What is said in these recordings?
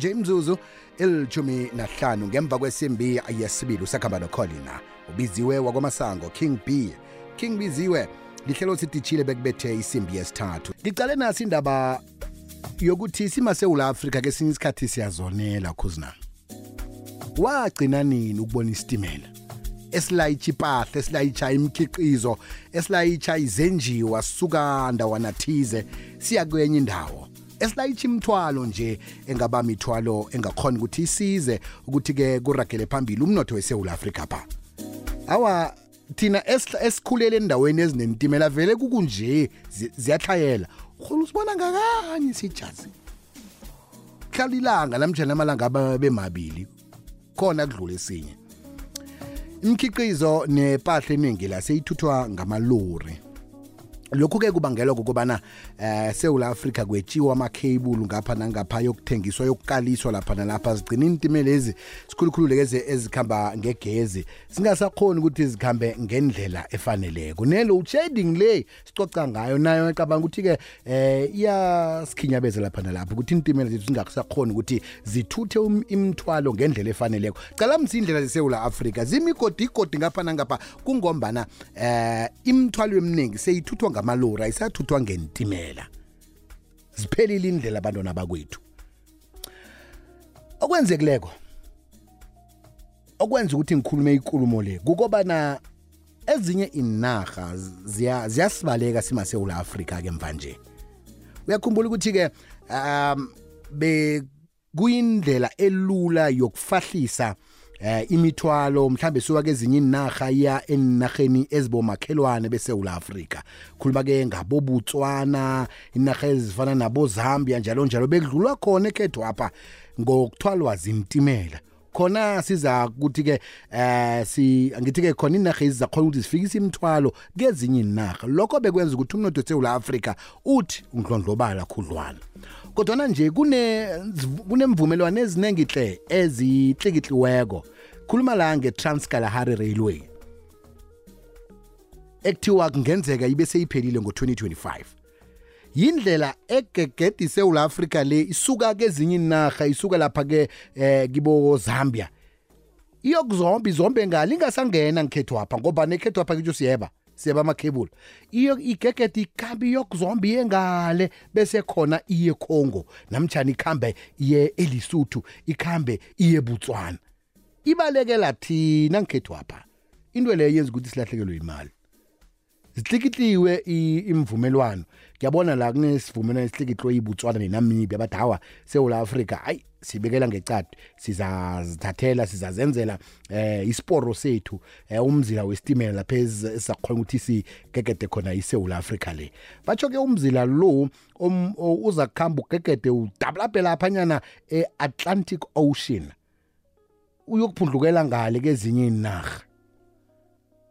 nje imzuzu elithumi nahlanu ngemva kwesimbi yesibili usakhamba nocolina ubiziwe wakwamasango king b king biziwe lihlelo sidishile bekubethe isimbi yesithathu ngicale nasi indaba yokuthi simasewula afrika kesinye isikhathi siyazonela khuzina wagcina nini ukubona isitimela esilayitsha ipahla esilayitsha imikhiqizo esilayitsha izenjiwa sisuka ndawana thize siya kwenye indawo esilayitshi imithwalo nje engaba mithwalo engakhona ukuthi isize ukuthi-ke kuragele phambili umnotho wesewula afrika pha awa thina esikhulele endaweni ezinentimela vele kukunje ziyatlhayela urhulu usibona ngakanye sijazi hlala ilanga namjani amalanga abemabili khona kudlula esinye imkhiqizo nepahla eningi la seyithuthwa ngamalori lokhu ke kubangelwa kokubana eh seula Africa kwetshiwa ama cable ngapha nangapha yokuthengiswa yokukaliswa lapha nalapha zigcina intimela ezi sikhulukhulu lezi ezikhamba ngegezi singasakhona ukuthi zikhambe ngendlela efaneleko nelo u shading le sicoca ngayo nayo ngicabanga ukuthi-ke eh iyasikhinyabeza lapha nalapho ukuthi intimela zethu zingakusakhona ukuthi zithuthe um, imithwalo ngendlela efaneleko cala msindlela zesewula afrika zimigodigodi ngapha nangapha kungombana eh imithwalo eminingi seyithuthwa ngamalori ayisathuthwa ngentimela ziphelile indlela abantwana bakwethu okwenzekileko okwenza ukuthi ngikhulume ikulumo le kukobana ezinye inarha ziyasibaleka ziya simasewula afrika-ke mva nje uyakhumbula ukuthi-ke um bekuyindlela elula yokufahlisa eh imithwalo mhlambe suka kezinye inarha ya enarheni ezibomakhelwane besewula afrika khuluma ke ngabobutswana inarha ezifana nabozambia njalo njalo bekudlulwa khona ekhethwapha ngokuthwalwa zintimela khona siza ukuthi ke eh si ngithi ke khona inarha ezizakhona ukuthi zifikise imithwalo kezinye inarha lokho bekwenza ukuthi umnotho eSouth Africa uthi ungidlondlobala khudlwana kodwa nje kune kunemvumelwano eziningi hle ezitlikitliweko khuluma la nge-transkalahari railway ekuthiwa kungenzeka ibe seyiphelile ngo-2025 yindlela egegede iSouth Africa le isuka kezinye inarha isuka lapha ke eh kibo Zambia iyokuzomba izombe ngale ingasangena ngikhethu apha ngoba nekhethu apha kitho siyeba siyeba amakhebula iyo igegede ikhambe iyokuzomba iye ngale bese khona iye Congo namtjani ikhambe iye eLisotho ikhambe iye Botswana ibalekela thina ngikhethu apha into leyo yenza ukuthi silahlekelwe imali zihlikitliwe imvumelwano ngiyabona la kunesivumelwano esihlikitlwe ibotswana nenamibia abathi hawa sewula afrika hayi sibekela ngecadi sizazithathela sizazenzela eh isiporo sethu eh umzila wesitimela lapha esizakhona ukuthi sigegede khona isewula afrika le batsho ke umzila lo um, uza kuhamba ugegede udabulabhe laphanyana e-atlantic ocean uyokuphudlukela ngale kezinye inarha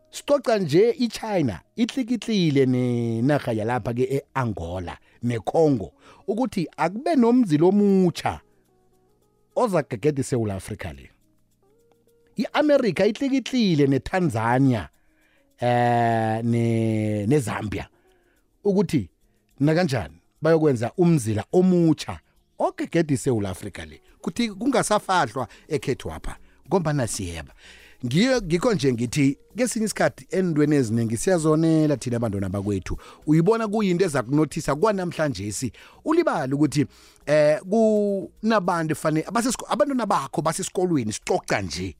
sicoca nje ichina ihlikihlile nenarha yalapha ke e-angola necongo ukuthi akube nomzili omutsha ozagegeda isewula afrika le i-amerika ihlikihlile netanzania eh ne nezambia ukuthi nakanjani bayokwenza umzila omutsha ogegede isewula afrika le kuthi kungasafahlwa ekhethwapha ngombana siyeba ngikho nje ngithi kesinye isikhathi endweni eziningi siyazonela thina abantwana bakwethu uyibona kuyinto ezakunothisa kwanamhlanje si ulibala ukuthi eh kunabantu efanele abantwana bakho basesikolweni sicoca nje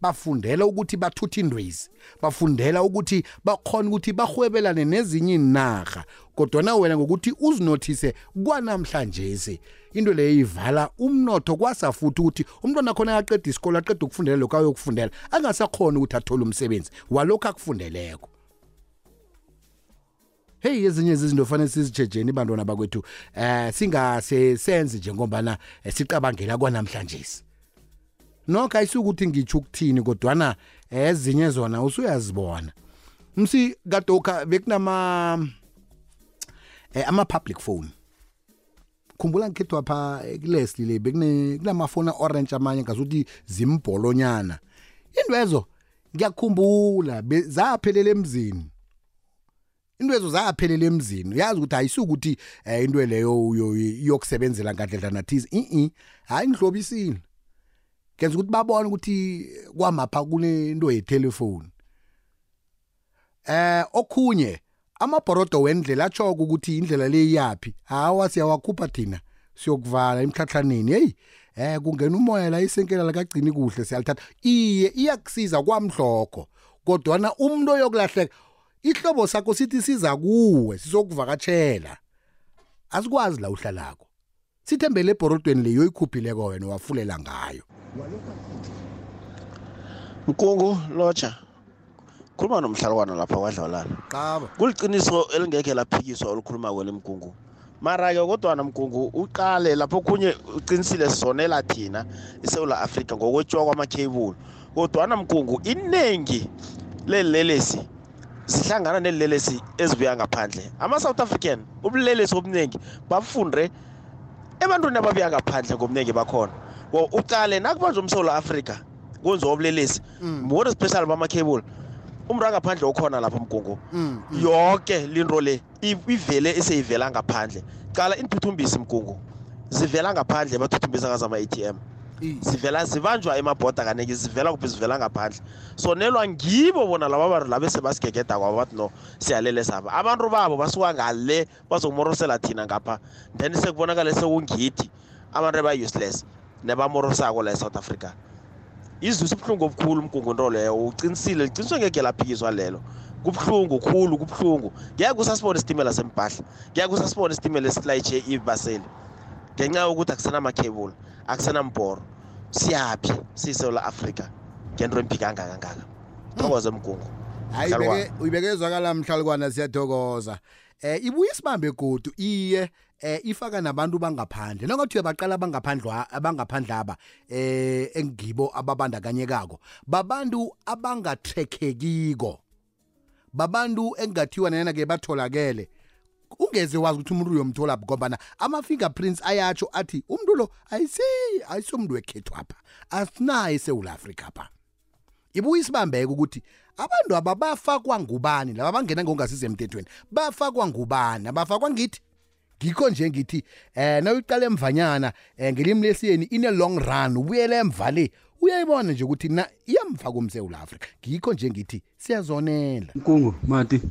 bafundela ukuthi bathuthe indwezi bafundela ukuthi bakhona ukuthi bahwebelane nezinye inarha kodwana wena ngokuthi uzinothise kwanamhlanje into leyo ivala umnotho kwasa futhi ukuthi umntwana akhona aqeda isikole aqeda ukufundela lokho ayokufundela angasakhona ukuthi athole umsebenzi walokho akufundeleko heyi ezinye zizinto fanele sizitshejeni bantwana bakwethu eh singase senze njengombana eh, sicabangela kwanamhlanje nokho ayisukuthi ngitsho ukuthini kodwana eh, ezinye zona usuyazibona msi kadoka bekunama eh, ama-public phone khumbula ngikhethwa pha eh, kulesli le bekune kunamafona orange amanye ngazuthi zimbholonyana indwezo ngiyakhumbula zaphelela emzini intwezo zaphelela emzini uyazi ukuthi ayisuke ukuthi eh, into leyo iyokusebenzela ngadledlana thize i hayi ngihlobisile ngenza ukuthi babone ukuthi kwamapha kunento yetelefoni eh okhunye amabhorodo wendlela atshoko ukuthi indlela le iyaphi hawa siyawakhupha thina siyokuvala emtlhatlhaneni heyi eh kungena umoya la isenkela lakagcini kuhle siyalithatha iye iyakusiza kwamdloko kodwana umuntu oyokulahleka ihlobo sakho sithi siza kuwe sizokuvakatshela asikwazi la uhlalako sithembele ebhorodweni leyo oyikhuphileko wena wafulela ngayo mkungu lotsha khuluma nomhlalukwana lapha kwadlawulana qaba kuliqiniso elingekhe laphikiswa olukhuluma kweli mkungu mara-ke kodwana mgungu uqale lapho okhunye uqinisile sizonela thina isewula afrika ngokwetshiwa kwamakheyibulu kodwana mgungu iningi lelelesi sihlangana nelelesi ezibuya ngaphandle ama-south african ubulelesi obuningi bafunde ebantwini ababuya ngaphandle ngobuningi bakhona wo uqale nakubanjwa umsolo afrika kwenziwa ubulelesi mm. more special bama-cable umntu angaphandle okhona lapha mgungu mm, mm. yoke linto le ivele eseyivela ngaphandle cala iinthuthumbisi mgungu zivela ngaphandle bathuthumbisa ngazo ama-atm zivela zibanjwa emabhoda kaneki zivela kuphi zivela ngaphandle sonelwa ngibo bona laba bantu labe sebasigegeda kwabo bathi no siyalele saba abantu babo basuka ngale bazokumorosela thina ngapha then sekubonakale sekungithi abantu eba-useless nebamorosako la e-south africa izusa ubuhlungu obukhulu umgungu nto leyo uqinisile liqiniswe ngeke laphikiswa lelo kubuhlungu khulu kubuhlungu ngeke usasibone isitimela sembhahla ngeke usasibone isitimela esilayitshe ibaseli ngenxa yokuthi akusenamakhebula akusenambhoro siyaphi siyisewula afrika ngento emphikanga kangaka thokoza emgungu hayi uyibeke ezwakala mhlalukwana siyathokoza um ibuye sibambe godu iye eh ifaka nabantu bangaphandle nangathi uyabaqala abangaphandle abangaphandle aba eh engibo ababandakanyekako babantu abangathrekhekiko babantu engathiwa nayena ke batholakele ungeze wazi ukuthi umuntu uyomthola ngombana ama-fingerprints ayatsho athi umuntu lo ayisi ayisomntu wekhethwapha asinaye esewula afrika pha ibuye isibambeke ukuthi abantu ababafakwa ngubani laba bangena ngongasize emthethweni bafakwa ngubani abafakwa ngithi ngikho nje ngithi eh nawuqala emvanyana eh, ngelimi lesiyeni in a long run ubuyele emva le uyayibona nje ukuthi na iyamva komsewula afrika ngikho nje ngithi siyazonela nkungu mati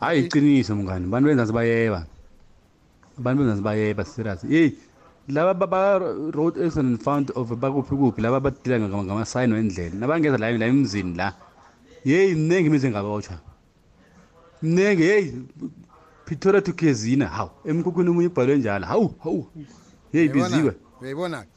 hayi iqiniso mngani abantu benzansi bayeba abantu benzansi bayeba serious yeyi laba baba-road accident found of bakuphi kuphi laba badila ngamasayini wendlela nabangeza la emzini la yeyi mningi imizi engabotshwa mningi yeyi pretoria to kezina hawu emkhukhwini omunye ubhalwe njalo hawu hawu yeyi biziwe uyayibona-ke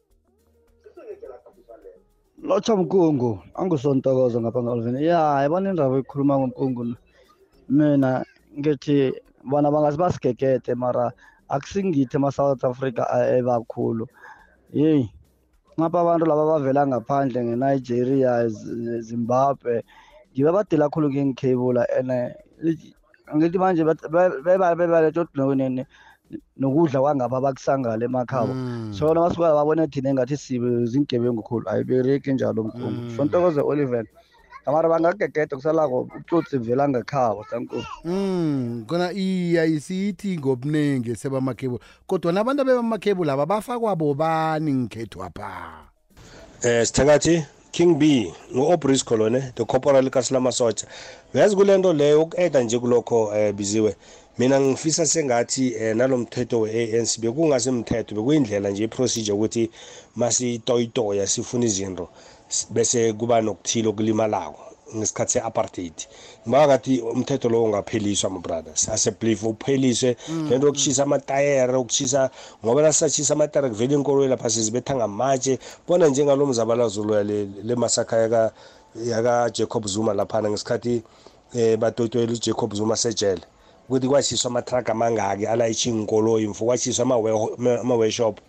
lotsha mkungu angusontokozo ngapha ngalvin ya yabona indaba ekhuluma ngomkungu mina ngithi bona bangazi basigegede mara akusingithi ema-south africa ebakhulu yeyi ngapha abantu laba bavela ngaphandle ngenigeria zimbabwe ngibe badila khulu ngeenkhebula and ngithi manje bebale bebale toti nokudla kwangapha bakusangala emakhabo mm. so nabasuka babona thina engathi sibe zingebengu khulu ayibereki njalo mkhulu mm. so ntokoze oliver amara bangagegeda kusalako utsotsi vela ngekhabo sankulu mm kona iya isithi ngobuningi sebamakhebo kodwa nabantu abebamakhebo laba bafakwa bobani ngikhethwapha eh sithakathi king b ngu-aubrey sikolone the corporal kasilamasotsha uyazi kule nto leyo uku-eda nje kulokho um biziwe mina ngifisa sengathi um nalo mthetho we-anc bekungase mthetho bekuyindlela nje iprocedure ukuthi masitoyitoya sifuna izinto bese kuba nokuthile okulimalako ngesikhathi se-apartheid ngibakathi umthetho lowo ungapheliswa mabrother sasebelief upheliswe mm, le nto yokushisa mm. amatayere ukushisa ngoba nasisashisa amatayere kuvela iinkoloyi lapha sizibetha ngamatshe bona njengalo mzabalazulu le masakha yaka yaka Jacob Zuma laphana ngesikhathi eh badodwela uJacob Zuma sejele ukuthi kwashiswa amathraga amangaki alayisha iinkoloyi mfo kwashiswa ama-workshop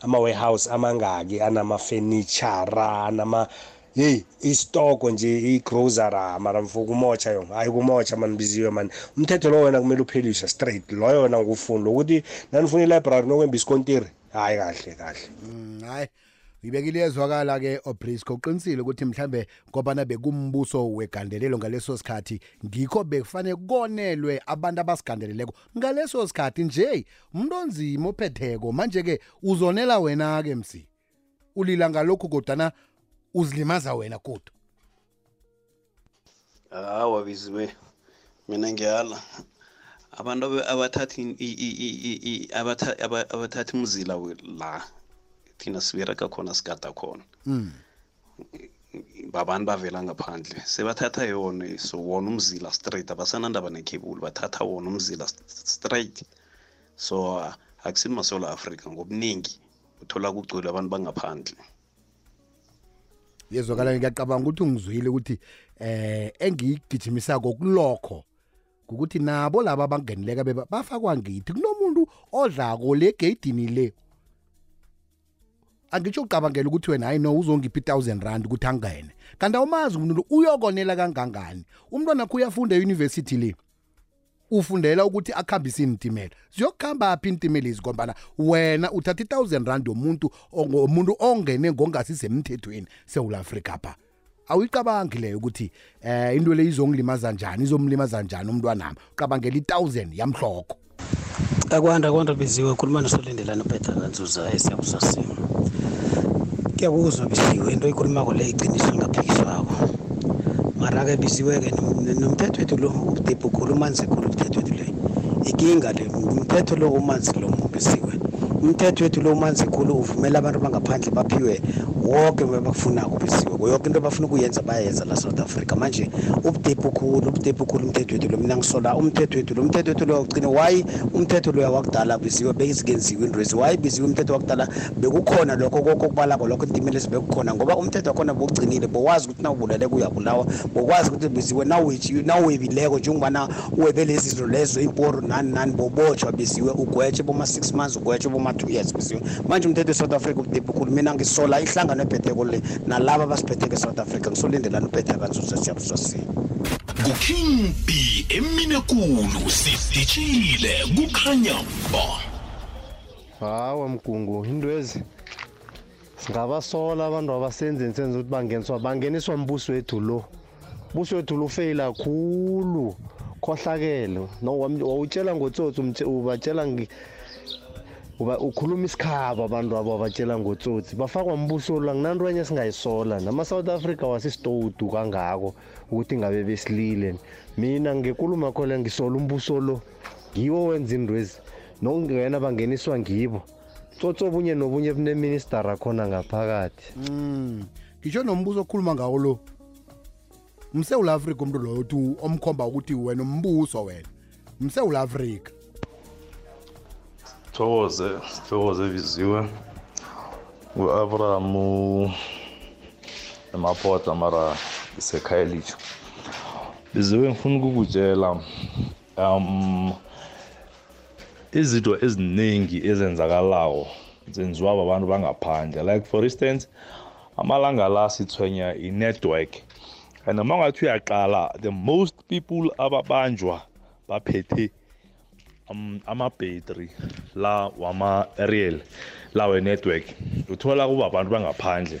ama-warehouse amangaki anamafenitshara anama yeyi isitoko nje igrosara mara mfo kumotsha yona hayi kumotsha mani biziwe mani umthetho lowo wena kumele upheliswe straight loyo wena ngufuni lokuthi nanifuna ilibrary nokwemba isikontiri hayi kahle kahle mm, hayi mm, ngibekile iyezwakala ke obrisco uqinisile ukuthi mhlambe ngobana bekumbuso wegandelelo ngaleso sikhathi ngikho bekufanele konelwe abantu abasigandeleleko ngaleso sikhathi nje umuntu onzima ophetheko manje-ke uzonela wena-ke msi ulila ngalokhu kodwana uzilimaza wena kodwa hawa biziwe mina ngiyala abantu abathathi abathathi umzila la thina sibereka khona sigada khona hmm. babantu bavela ngaphandle sebathatha yona so wona umzila straight abasanandaba nekhebulu bathatha wona umzila straight so uh, akusini masewula afrika ngobuningi uthola kugcwele abantu bangaphandle yezwakala ngiyacabanga ukuthi ungizwile ukuthi eh engiyigijimisako kulokho ukuthi nabo laba abangenileka bafakwa ngithi kunomuntu odlako le gedini le angitsho ucabangela ukuthi wena hayi no uzongiphi i-thousand rand ukuthi angene kanti awumazi umntu uyokonela kangangani umntwana kho uyafunda eyunivesithi le ufundela ukuthi akhambise iintimela ziyokuhamba phi iintimela ezi ngombana wena uthatha i-thousand rand yomuntu omuntu ongene ngongasisemthethweni sewula afrika pha awuyicabangi leyo ukuthi eh into le izongilimaza njani izomlimaza njani umntwanami ucabangela i-1000 yamhloko akwanda kwanda biziwe khuluma nosolindelani uphetha kanzuza esiyakuzasimo kuyakuzwa biziwe into oyikhulumako le iqiniso lingaphikiswako mara-ke biziwe-ke nomthetho wethu lo ubudibhu khulu umanzi khulu umthetho wethu le ikinga le umthetho lo umanzi lo mubisiwe umthetho wethu lo umanzi khulu uvumela abantu bangaphandle baphiwe woke babafunako besiwe yoke into abafuna ukuyenza bayenza la south africa manje ubudephu khulu ubudephu khulu umthetho wethu lo mina ngisola umthetho wethu lo umthetho wethu loyo ugcine wayi umthetho loya wakudala biziwe beyizikenziwe into ezi wayi biziwe umthetho wakudala bekukhona lokho koko okubalako lokho intimela ezibekukhona ngoba umthetho wakhona bowugcinile bowazi ukuthi nawubuleleko uyabulawa bokwazi ukuthi biziwe nawebileko njengobana webele izizwe lezo iporu nani nani bobotshwa biziwe ugwetshe boma-six months ugwetshe boma-two years biziwe manje umthetho e-south africa udepe khulu mina ngisola ihlangano ephetheko le nalaba basiphetheke e-south africa ngisolindelani uphetheka kanzuza siyabuzwasini kuking b emine kulu sidishile kukhanya ba hawa mgungu into ezi singabasola abantu abasenzeni senza ukuthi bangeniswa bangeniswa mbuso wethu lo buso wethu lufeyila khulu khohlakele no wawutshela ngotsotsi umthe- ubatshela ngi- uba- ukhuluma isikhaba abantu abo abatshela ngotsotsi bafakwa mbuso la nginanto enye singayisola nama-south africa wasisitowudu kangako ukuthi ngabe besilile mina ngekuluma khole ngisola umbuso lo ngiwo wenza indwezi nokungena bangeniswa ngibo tsotsi obunye nobunye buneministara khona ngaphakathi Mm. ngitsho nombuso okhuluma ngawo lo msewula afrika umuntu loyo uthi omkhomba ukuthi wena umbuso wena msewula afrika thokoze thokoze viziwe u-abrahamu emapota mara isekhayelitsho biziwe ngifuna ukukutshela um izinto eziningi ezenzakalawo zenziwa babantu bangaphandle like for instance amalanga la sithwenya i-network and noma ungathi uyaqala the most people ababanjwa baphethe um, ama-battery la wama-aerial la we-network uthola kuba abantu bangaphandle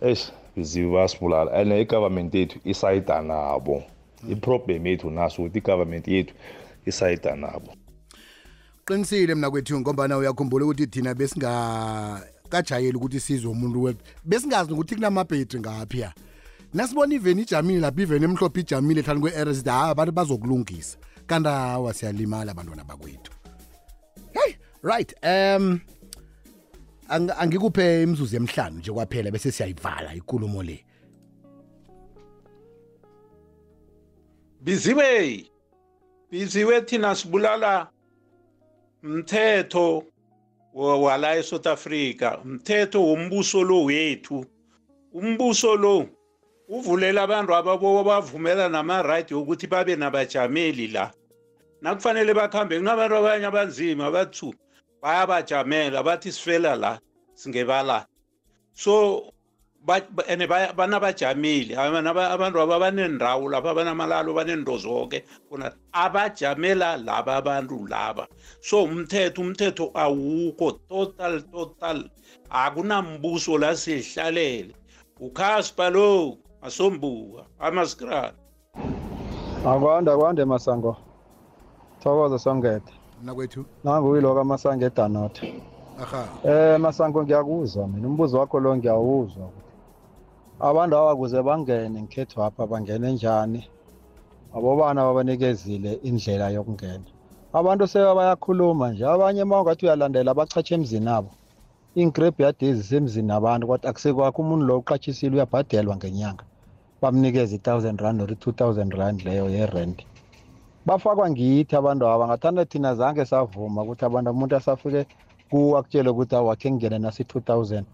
eish izibi basibulala and igovernment yethu isayida nabo iproblem yethu naso ukuthi igovernment yethu isayida nabo qinisile mina kwethu ngombana uyakhumbula ukuthi thina besingakajayeli ukuthi sizwe umuntu wethu besingazi nokuthi kunamabhetri ngaphi ya nasibona iveni ijamile lapho iveni emhlophe ijamile hlani kwe-r sithi hayi abantu bazokulungisa kanti hawa siyalimala abantwana bakwethu heyi right um Ang- angikuphe imizuzu emihlanu nje kwaphela bese siyayivala ikulumo le biziwe biziwe thina sibulala mthetho wa- wala e-south africa mthetho wombuso lo wethu umbuso lo uvulela abantu ababo bavumela nama-right yokuthi babe nabajameli la nakufanele bakhambe kunabantu abanye abanzima bathu bayabajamela bathi sifela la singebala so ene banabajamile abantu aba banendawo lapha banamalalo banento zoke bona abajamela laba abantu laba so umthetho umthetho awukho total total akunambuso la sihlalele ukhaspa lo masombuka amaskrat akwande akwande masango thokoza songede nakwethu nangu uyiloka amasango edanot aha um masango ngiyakuzwa mina umbuzo wakho lo ngiyawuzwa abantu awa kuze bangene ngikhetho apha bangene njani abobana babanikezile indlela yokungena abantu sebe bayakhuluma nje abanye uma ungathi uyalandela abachatsha emzini abo iingreb yadezi semzini abantu kodwa akusekwakho umuntu lo uqatshisile uyabhadelwa ngenyanga bamnikeza i-thousand rand or i-two thousand rand leyo ye-rent bafakwa ngithi abantu aba ngathanda thina zange savuma ukuthi abantu umuntu asafike kuwo akutshele ukuthi awu akhe ngingene nasi-two thousand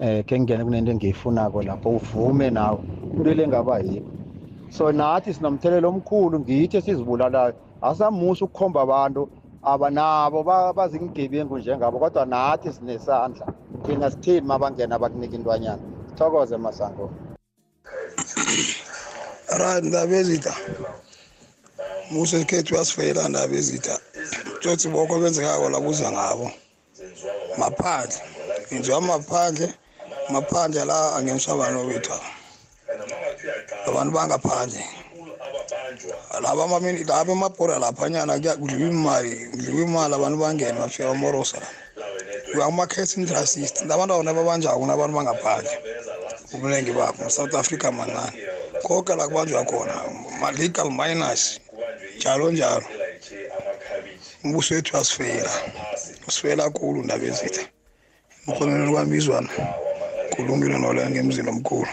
um eh, khe ngingene kunento engiyifunako lapho uvume nawo into le ngaba yikho so nathi sinomthelela omkhulu ngithi esizibulalayo asamusa ukukhomba abantu abanabo bazingigebengu njengabo kodwa nathi sinesandla thina sithini mabangena bakunika intwanyana sithokoze masango Rad ndabezitha musa isikhethu uyasifeyela ndabezitha tsothi boko benzekako labuza ngabo maphandle ngenziwa maphandle maphandle la angeniswa abantu bethu abantu bangaphandle laba laba emabhora laphanyana kudliwa imali kudliwa imali abantu bangene bafika bamorosa lapha uyamakhesa indrasist abantu abona babanjako nabantu bangaphandle ubunengi bakho south africa mancane koke la kubanjwa khona ma-legal minus njalo njalo umbuso wethu uyasifela usifela khulu ndaba ezitha emkhonweni lwamizwana kulungile nola ngemzini omkhulu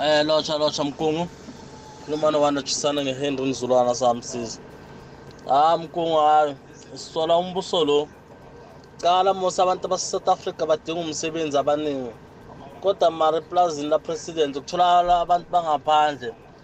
Eh lotsha lotsha mkungu. Lumane wanda chisana nge Henry Nzulwana samsiza. Ah mkungu hayi sisola umbuso lo. Cala musa abantu base South Africa badinga umsebenzi abaningi. Kodwa mari plazini la president ukutholakala abantu bangaphandle.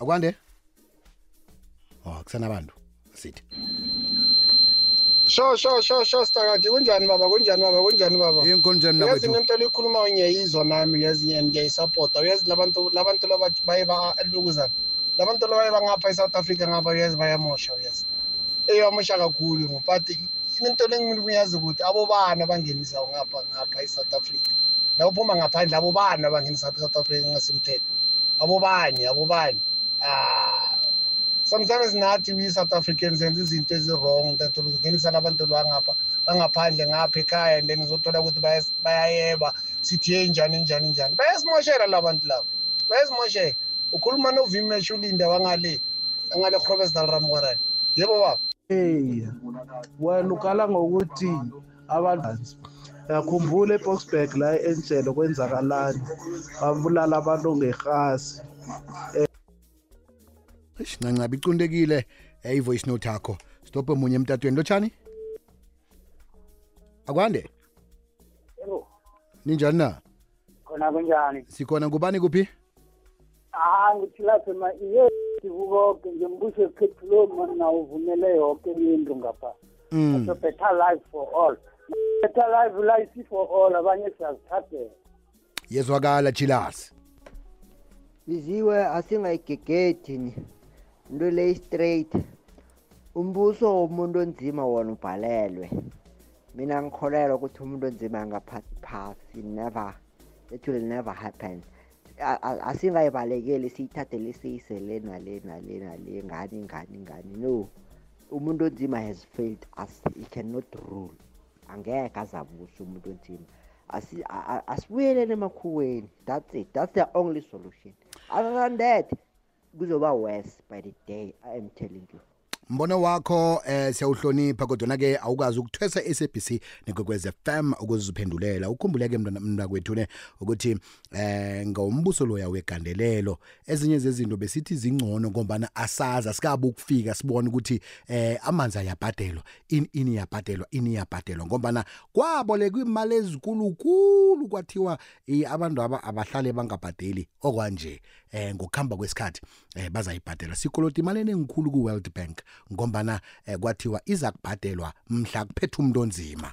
akwande oh kusanabantu sithi sho sho sho sho stakati kunjani baba kunjani baba kunjani baba yini kunjani na uyazi into likhuluma ngiyayizwa nami uyazi and ngiyayisapota uyazi labantu labantu labathi baye balukuzana labantu labaye bangapha e-south africa ngapha uyazi bayamosha uyazi eyamosha kakhulu ngopati into lengimele kuyazi ukuthi abobani abangenisa ngapha ngapha e-south africa nakuphuma ngaphandle abobani abangenisa apha e-south africa ngasimthetho abobani abobani ah, sometimes nathi we-south africans senza izinto ezi-wrong tathola ukuthi ngenisa labantu lwangapha bangaphandle ngapha ekhaya and then uzothola ukuthi bayayeba sithi ye njani njani njani bayasimoshela la bantu labo bayasimoshela ukhuluma novimesh ulinda wangale angale rhobesdal ramgwarani yebo baba eya wena ukala ngokuthi abantu yakhumbula eBoksburg la eNjelo kwenzakalani babulala abantu ngerhasi shincanca biqundekile eh, i-voice note yakho stop omunye emtatweni lotshani akwande ninjani na khona kunjani sikhona ngubani kuphi ah ngithilase ma iye sibukoke ngimbuso ekhethu lo mna uvumele yoke into ngapha mm. so better life for all better life life for all abanye siyazithathela yezwakala chilasi biziwe asingayigegedi ni into le straight umbuso womuntu onzima wona ubhalelwe mina ngikholelwa ukuthi umuntu onzima angaphathi phasi never it will never happen asingayibalekeli siyithathele siyise le nale nale nale ngani ngani ngani no umuntu onzima has failed us he cannot rule angeke azabusa umuntu onzima asibuyeleni emakhuweni that's it that's the only solution other than that kuzoba worse by the day i am telling you mbono wakho eh siyawuhlonipha kodwa nake awukazi ukuthwesa SABC nekwekwez FM ukuziphendulela ukhumbuleke mntwana kwethu ne ukuthi eh ngombuso loya wegandelelo ezinye zezinto besithi zingcono ngombana asaza sikabe ukufika sibone ukuthi eh amanzi ayabhadelwa in ini yabhadelwa ini yabhadelwa ngombana kwabolekwa imali ezikulu kulu kwathiwa abantu aba abahlale bangabhadeli okwanje eh ngokuhamba kwesikhathi eh bazayibhadela sikoloti imali enengikhulu ku World Bank ngombana eh, kwathiwa izakubhadelwa mhla kuphethe umuntu onzima